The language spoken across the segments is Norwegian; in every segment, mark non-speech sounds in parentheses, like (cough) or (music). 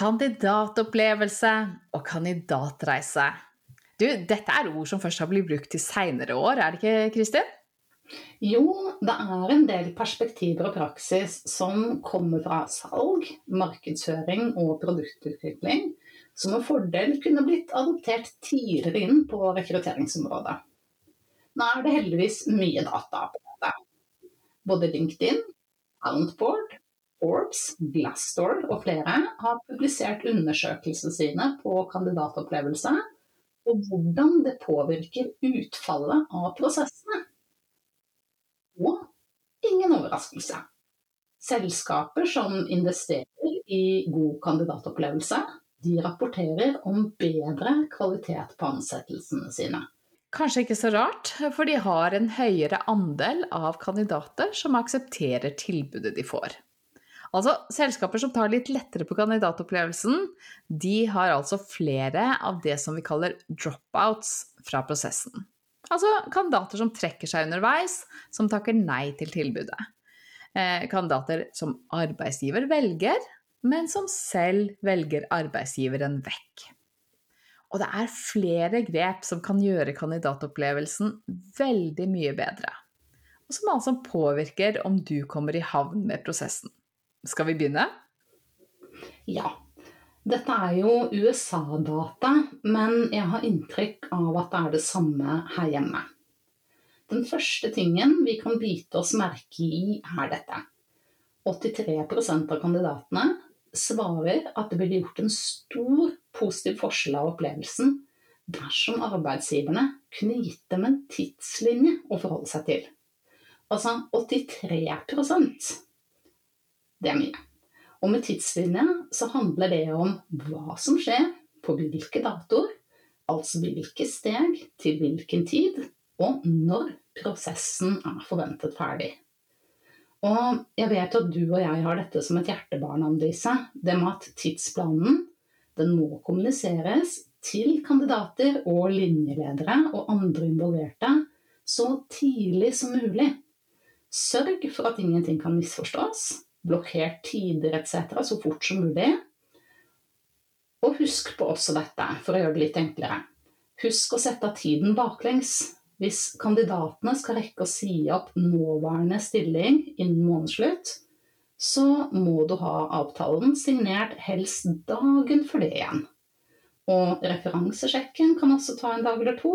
Kandidatopplevelse og kandidatreise. Du, dette er ord som først har blitt brukt til seinere år, er det ikke, Kristin? Jo, det er en del perspektiver og praksis som kommer fra salg, markedsføring og produktutvikling, som med fordel kunne blitt adoptert tidligere inn på rekrutteringsområdet. Nå er det heldigvis mye data på dette. Både LinkedIn, Talentboard, Forbes, Glassdoor og flere har publisert undersøkelsene sine på kandidatopplevelse og hvordan det påvirker utfallet av prosessene. Og ingen overraskelse. Selskaper som investerer i god kandidatopplevelse, de rapporterer om bedre kvalitet på ansettelsene sine. Kanskje ikke så rart, for de har en høyere andel av kandidater som aksepterer tilbudet de får. Altså, Selskaper som tar litt lettere på kandidatopplevelsen, de har altså flere av det som vi kaller dropouts fra prosessen. Altså kandidater som trekker seg underveis, som takker nei til tilbudet. Eh, kandidater som arbeidsgiver velger, men som selv velger arbeidsgiveren vekk. Og det er flere grep som kan gjøre kandidatopplevelsen veldig mye bedre. Og som altså påvirker om du kommer i havn med prosessen. Skal vi begynne? Ja. Dette er jo USA-data, men jeg har inntrykk av at det er det samme her hjemme. Den første tingen vi kan bite oss merke i, er dette. 83% av kandidatene svarer at det blir gjort en stor positiv forskjell av opplevelsen dersom arbeidsgiverne kunne gitt dem en tidslinje å forholde seg til. Altså 83 Det er mye. Og med tidslinje så handler det om hva som skjer på hvilke datoer, altså hvilke steg til hvilken tid, og når prosessen er forventet ferdig. Og jeg vet at du og jeg har dette som et hjertebarn, Annelise. Det med at tidsplanen den må kommuniseres til kandidater og linjeledere og andre involverte så tidlig som mulig. Sørg for at ingenting kan misforstås. Blokker tider etc. så fort som mulig. Og husk på også dette, for å gjøre det litt enklere. Husk å sette tiden baklengs. Hvis kandidatene skal rekke å si opp nåværende stilling innen månedsslutt, så må du ha avtalen signert helst dagen for det igjen. Og referansesjekken kan også ta en dag eller to,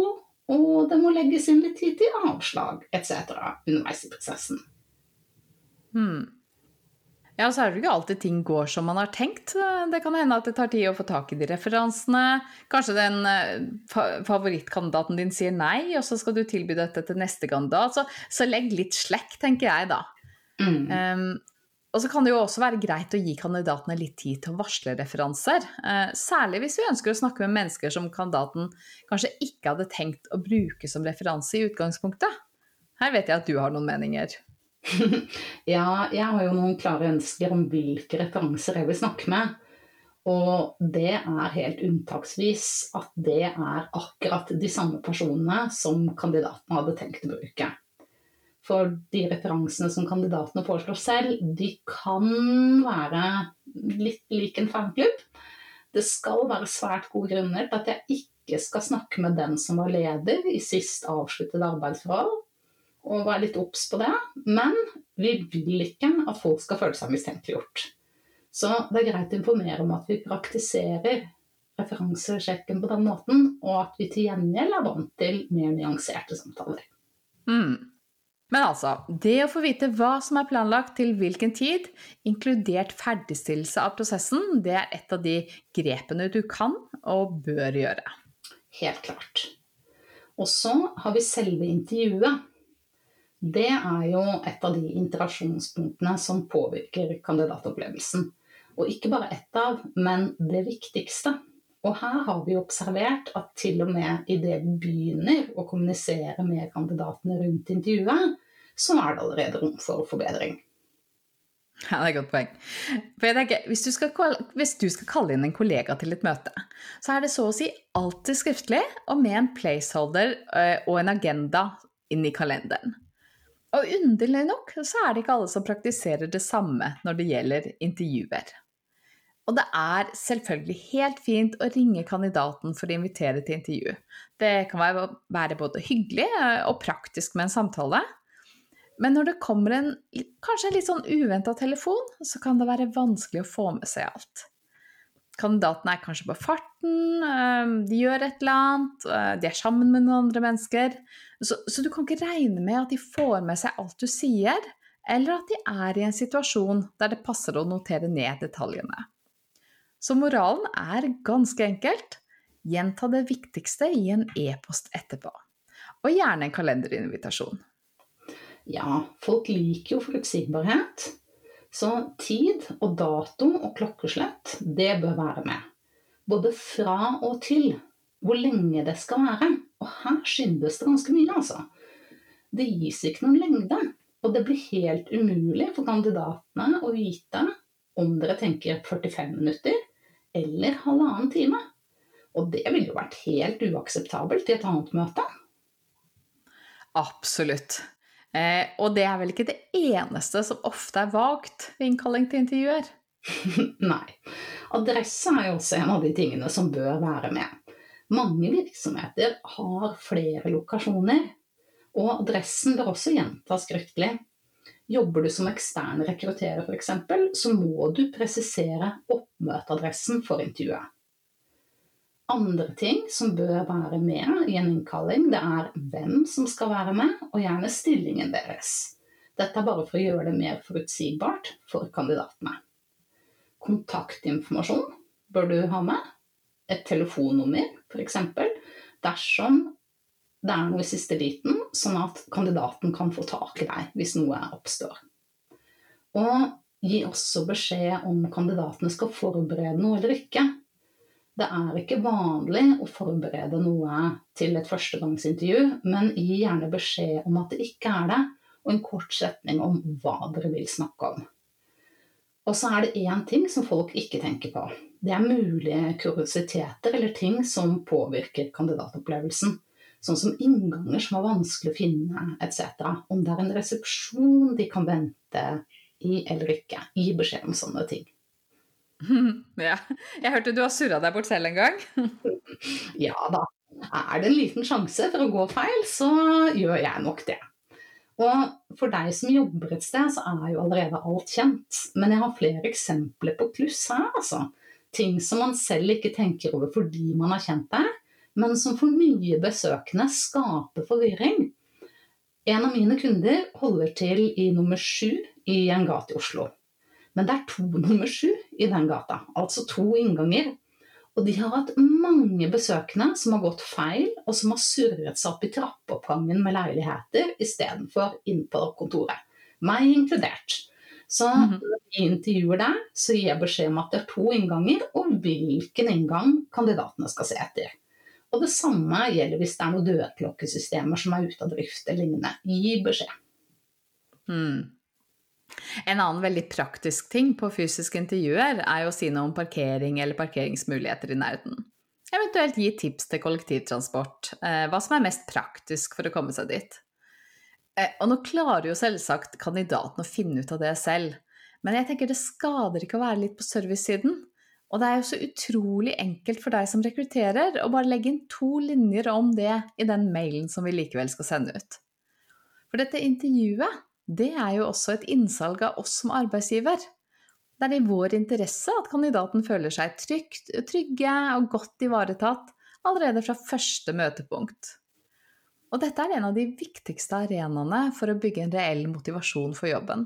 og det må legges inn litt tid til avslag etc. underveis i prosessen. Hmm. Ja, så er det jo ikke alltid ting går som man har tenkt. Det kan hende at det tar tid å få tak i de referansene. Kanskje den eh, favorittkandidaten din sier nei, og så skal du tilby dette til neste kandidat. Så, så legg litt slekk, tenker jeg da. Mm. Um, og så kan det jo også være greit å gi kandidatene litt tid til å varsle referanser. Uh, særlig hvis vi ønsker å snakke med mennesker som kandidaten kanskje ikke hadde tenkt å bruke som referanse i utgangspunktet. Her vet jeg at du har noen meninger. (laughs) ja, jeg har jo noen klare ønsker om hvilke referanser jeg vil snakke med. Og det er helt unntaksvis at det er akkurat de samme personene som kandidatene hadde tenkt å bruke. For de referansene som kandidatene foreslår selv, de kan være litt lik en fanklubb. Det skal være svært gode grunner til at jeg ikke skal snakke med den som var leder i sist avsluttede arbeidsforhold, og være litt obs på det. Men vi vil ikke at folk skal føle seg mistenkeliggjort. Så det er greit å informere om at vi praktiserer referansesjekken på den måten, og at vi til gjengjeld er vant til mer nyanserte samtaler. Mm. Men altså, det å få vite hva som er planlagt til hvilken tid, inkludert ferdigstillelse av prosessen, det er et av de grepene du kan og bør gjøre. Helt klart. Og så har vi selve intervjuet. Det er jo et av de interaksjonspunktene som påvirker kandidatopplevelsen. Og ikke bare ett av, men det viktigste. Og her har vi observert at til og med idet vi begynner å kommunisere med kandidatene rundt intervjuet, så er det allerede rom for forbedring. Ja, det er et godt poeng. For jeg tenker, hvis du, skal, hvis du, skal, kalle inn en kollega til et møte, så er det så å si alltid skriftlig og med en placeholder eh, og en agenda inn i kalenderen. Og underlig nok så er det ikke alle som praktiserer det samme når det gjelder intervjuer. Og det er selvfølgelig helt fint å ringe kandidaten for å invitere til intervju. Det kan være både hyggelig eh, og praktisk med en samtale. Men når det kommer en kanskje litt sånn uventa telefon, så kan det være vanskelig å få med seg alt. Kandidatene er kanskje på farten, eh, de gjør et eller annet, eh, de er sammen med noen andre mennesker. Så, så, du kan ikke regne med at de får med seg alt du sier, eller at de er i en situasjon der det passer å notere ned detaljene. Så moralen er ganske enkelt gjenta det viktigste i en e-post etterpå. Og gjerne en kalenderinvitasjon. Ja, folk liker jo forutsigbarhet. Så tid og dato og klokkeslett, det bør være med. Både fra og til. Hvor lenge det skal være. Og her skyndes det ganske mye, altså. Det gis ikke noen lengde. Og det blir helt umulig for kandidatene å vite om dere tenker 45 minutter eller halvannen time. Og det ville jo vært helt uakseptabelt i et annet møte. Absolutt. Eh, og det er vel ikke det eneste som ofte er vagt ved innkalling til intervjuer? (laughs) Nei. Adresse er jo også en av de tingene som bør være med. Mange virksomheter har flere lokasjoner, og adressen bør også gjentas skriftlig. Jobber du som ekstern rekrutterer f.eks., så må du presisere oppmøteadressen for intervjuet. Andre ting som bør være med i en innkalling, det er hvem som skal være med, og gjerne stillingen deres. Dette er bare for å gjøre det mer forutsigbart for kandidatene. Kontaktinformasjon bør du ha med. Et telefonnummer, f.eks. Dersom det er noe i siste liten, sånn at kandidaten kan få tak i deg hvis noe oppstår. Og gi også beskjed om kandidatene skal forberede noe eller ikke. Det er ikke vanlig å forberede noe til et førstegangsintervju, men gi gjerne beskjed om at det ikke er det, og en kort setning om hva dere vil snakke om. Og så er det én ting som folk ikke tenker på. Det er mulige kuriositeter eller ting som påvirker kandidatopplevelsen. Sånn som innganger som er vanskelig å finne, etc. Om det er en resepsjon de kan vente i eller ikke. Gi beskjed om sånne ting. (laughs) Ja. Jeg hørte du har surra deg bort selv en gang. (laughs) ja da. Er det en liten sjanse for å gå feil, så gjør jeg nok det. Og for deg som jobber et sted, så er jo allerede alt kjent. Men jeg har flere eksempler på kluss her, altså. Ting som man selv ikke tenker over fordi man har kjent det, men som for nye besøkende skaper forvirring. En av mine kunder holder til i nummer sju i en gate i Oslo. Men det er to nummer sju i den gata, altså to innganger. Og de har hatt mange besøkende som har gått feil, og som har surret seg opp i trappeoppgangen med leiligheter istedenfor inn på kontoret. Meg inkludert. Så mm -hmm. i intervjuer deg, så gir jeg beskjed om at det er to innganger, og hvilken inngang kandidatene skal se etter. Og det samme gjelder hvis det er noen dødklokkesystemer som er ute av drift eller lignende. Gi beskjed. Mm. En annen veldig praktisk ting på fysiske intervjuer er å si noe om parkering eller parkeringsmuligheter i nærheten. Eventuelt gi tips til kollektivtransport, eh, hva som er mest praktisk for å komme seg dit. Eh, og nå klarer jo selvsagt kandidaten å finne ut av det selv, men jeg tenker det skader ikke å være litt på servicesiden. Og det er jo så utrolig enkelt for deg som rekrutterer å bare legge inn to linjer om det i den mailen som vi likevel skal sende ut. For dette intervjuet det er jo også et innsalg av oss som arbeidsgiver. Det er i vår interesse at kandidaten føler seg trygt, trygge og godt ivaretatt allerede fra første møtepunkt. Og dette er en av de viktigste arenaene for å bygge en reell motivasjon for jobben.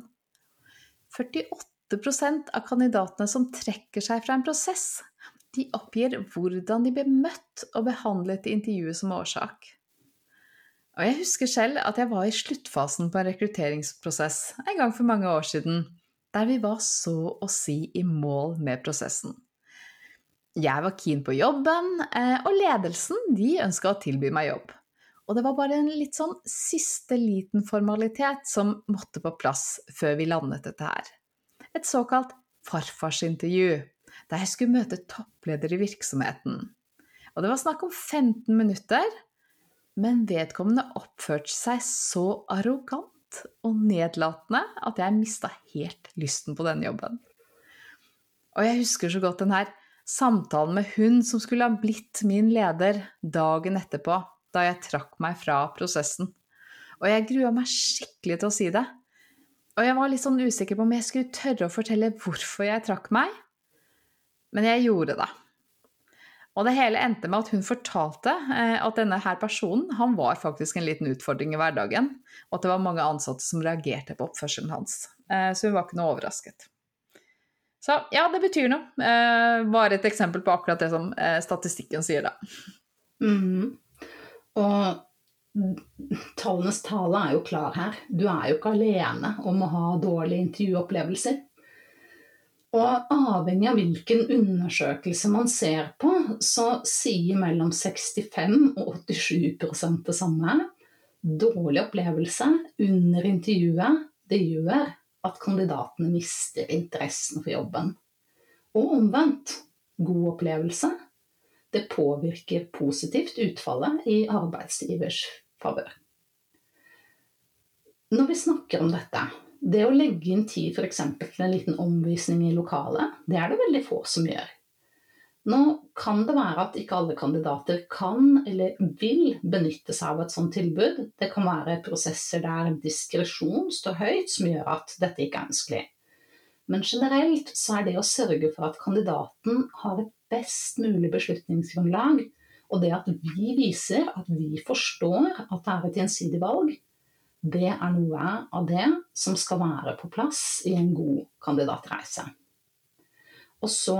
48% av kandidatene som trekker seg fra en prosess, de oppgir hvordan de ble møtt og behandlet i intervjuet som årsak. Og jeg husker selv at jeg var i sluttfasen på en rekrutteringsprosess en gang for mange år siden, der vi var så å si i mål med prosessen. Jeg var keen på jobben, eh, og ledelsen de ønska å tilby meg jobb. Og det var bare en litt sånn siste liten formalitet som måtte på plass før vi landet dette her. Et såkalt farfarsintervju, der jeg skulle møte toppleder i virksomheten. Og det var snakk om 15 minutter, men vedkommende oppførte seg så arrogant og nedlatende at jeg mista helt lysten på denne jobben. Og jeg husker så godt den her samtalen med hun som skulle ha blitt min leder dagen etterpå, da jeg trakk meg fra prosessen. Og jeg grua meg skikkelig til å si det. Og jeg var litt sånn usikker på om jeg skulle tørre å fortelle hvorfor jeg trakk meg. Men jeg gjorde det. Og det hele endte med at hun fortalte eh, at denne her personen han var faktisk en liten utfordring i hverdagen, og at det var mange ansatte som reagerte på oppførselen hans. Eh, så hun var ikke noe overrasket. Så ja, det betyr noe. Eh, bare et eksempel på akkurat det som statistikken sier, da. Mm. Og tallenes tale er jo klar her. Du er jo ikke alene om å ha dårlige intervjuopplevelser. Og avhengig av hvilken undersøkelse man ser på, så sier mellom 65 og 87 det samme. Dårlig opplevelse under intervjuet, det gjør at kandidatene mister interessen for jobben. Og omvendt. God opplevelse det påvirker positivt utfallet i arbeidsgivers favør. Når vi snakker om dette, det å legge inn tid f.eks. til en liten omvisning i lokalet, det er det veldig få som gjør. Nå kan det være at ikke alle kandidater kan eller vil benytte seg av et sånt tilbud. Det kan være prosesser der diskresjon står høyt, som gjør at dette ikke er ønskelig. Men generelt så er det å sørge for at kandidaten har et best mulig beslutningsgrunnlag, og det at vi viser at vi forstår at det er et gjensidig valg, det er noe av det som skal være på plass i en god kandidatreise. Og så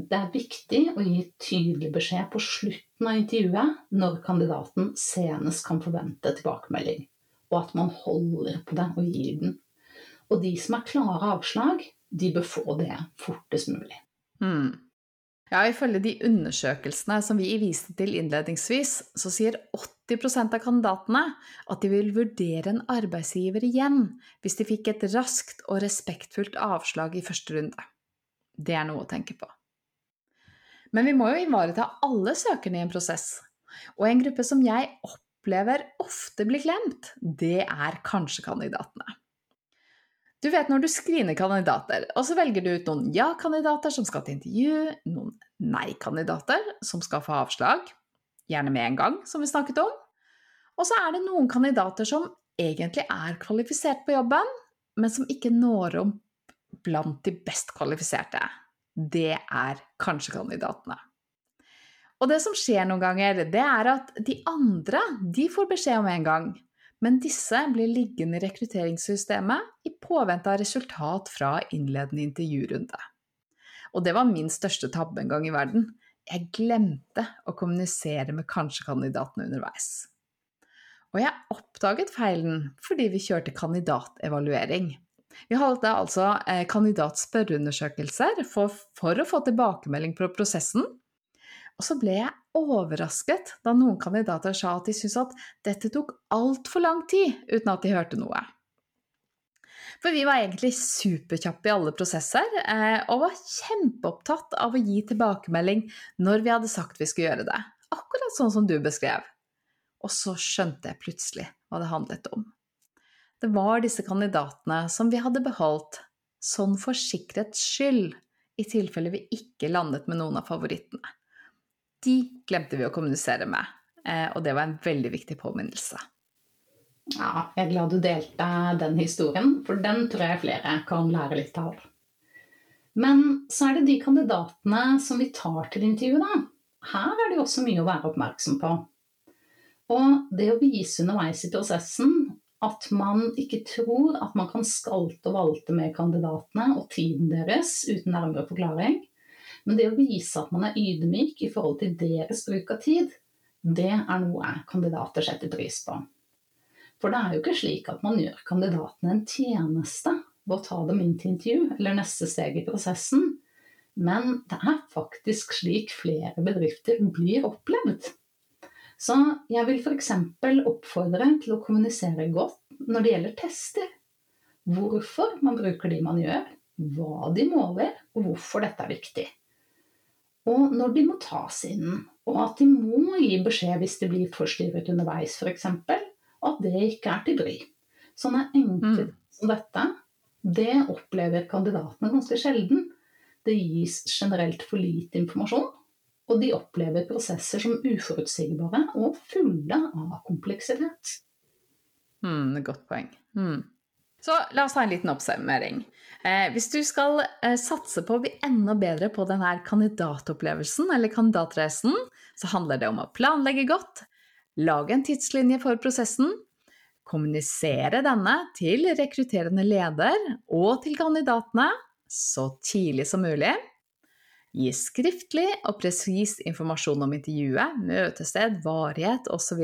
det er viktig å gi tydelig beskjed på slutten av intervjuet når kandidaten senest kan forvente tilbakemelding, og at man holder på det og gir den. Og de som er klare avslag, de bør få det fortest mulig. Mm. Ja, ifølge de undersøkelsene som vi viste til innledningsvis, så sier 80% av kandidatene at de vil vurdere en arbeidsgiver igjen hvis de fikk et raskt og respektfullt avslag i første runde. Det er noe å tenke på. Men vi må jo ivareta alle søkerne i en prosess. Og en gruppe som jeg opplever ofte blir glemt, det er kanskje kandidatene. Du vet når du screener kandidater, og så velger du ut noen ja-kandidater som skal til intervju, noen nei-kandidater som skal få avslag, gjerne med en gang, som vi snakket om. Og så er det noen kandidater som egentlig er kvalifisert på jobben, men som ikke når om blant de best kvalifiserte. Det er kanskje kandidatene. Og det som skjer noen ganger, det er at de andre de får beskjed om en gang men disse blir liggende i rekrutteringssystemet i påvente av resultat fra innledende intervjurunde. Og det var min største tabbe en gang i verden. Jeg glemte å kommunisere med kanskje-kandidatene underveis. Og jeg oppdaget feilen fordi vi kjørte kandidatevaluering. Vi hadde altså eh, kandidatspørreundersøkelser for, for å få tilbakemelding på prosessen, og så ble jeg overrasket da noen kandidater sa at de syntes at dette tok altfor lang tid uten at de hørte noe. For vi var egentlig superkjappe i alle prosesser, eh, og var kjempeopptatt av å gi tilbakemelding når vi hadde sagt vi skulle gjøre det. Akkurat sånn som du beskrev. Og så skjønte jeg plutselig hva det handlet om. Det var disse kandidatene som vi hadde beholdt sånn for sikkerhets skyld, i tilfelle vi ikke landet med noen av favorittene de glemte vi å kommunisere med. Eh, og det var en veldig viktig påminnelse. Ja, jeg er glad du delte den historien, for den tror jeg flere kan lære litt av. Men så er det de kandidatene som vi tar til intervju, da. Her er det også mye å være oppmerksom på. Og det å vise underveis i prosessen at man ikke tror at man kan skalte og valte med kandidatene og tiden deres uten nærmere forklaring, men det å vise at man er ydmyk i forhold til deres bruk av tid, det er noe kandidater setter pris på. For det er jo ikke slik at man gjør kandidatene en tjeneste ved å ta dem inn til intervju eller neste steg i prosessen, men det er faktisk slik flere bedrifter blir opplevd. Så jeg vil f.eks. oppfordre til å kommunisere godt når det gjelder tester. Hvorfor man bruker de man gjør, hva de måler, og hvorfor dette er viktig. Og når de må tas inn, og at de må gi beskjed hvis de blir forstyrret underveis f.eks., og at det ikke er til bry. Sånne enkle mm. som dette, det opplever kandidatene ganske sjelden. Det gis generelt for lite informasjon, og de opplever prosesser som uforutsigbare og fulle av kompleksitet. Mm, godt poeng. Mm. Så la oss ta en liten oppsummering. Eh, hvis du skal eh, satse på å bli enda bedre på denne kandidatopplevelsen eller kandidatreisen, så handler det om å planlegge godt, lage en tidslinje for prosessen, kommunisere denne til rekrutterende leder og til kandidatene så tidlig som mulig, gi skriftlig og presis informasjon om intervjuet, møtested, varighet osv.,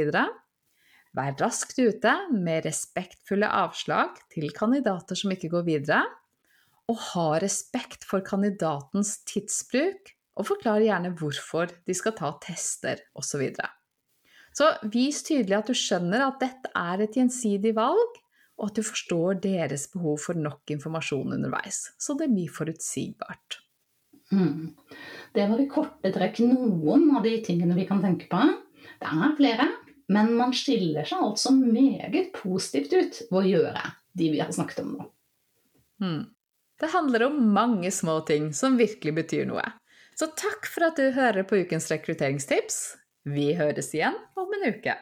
Vær raskt ute med respektfulle avslag til kandidater som ikke går videre, og ha respekt for kandidatens tidsbruk, og forklar gjerne hvorfor de skal ta tester osv. Så, videre. så vis tydelig at du skjønner at dette er et gjensidig valg, og at du forstår deres behov for nok informasjon underveis, så det blir forutsigbart. Mm. Det var i korte trekk noen av de tingene vi kan tenke på. Det er flere, men man skiller seg altså meget positivt ut ved å gjøre de vi har snakket om nå. Hmm. Det handler om mange små ting som virkelig betyr noe. Så takk for at du hører på ukens rekrutteringstips. Vi høres igjen om en uke.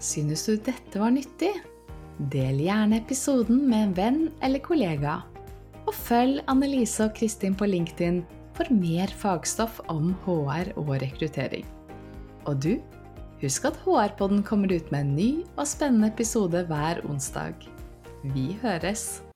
Synes du dette var nyttig? Del gjerne episoden med en venn eller kollega og følg Annelise og Kristin på LinkedIn for mer fagstoff om HR og rekruttering. Og du, husk at HR-podden kommer ut med en ny og spennende episode hver onsdag. Vi høres!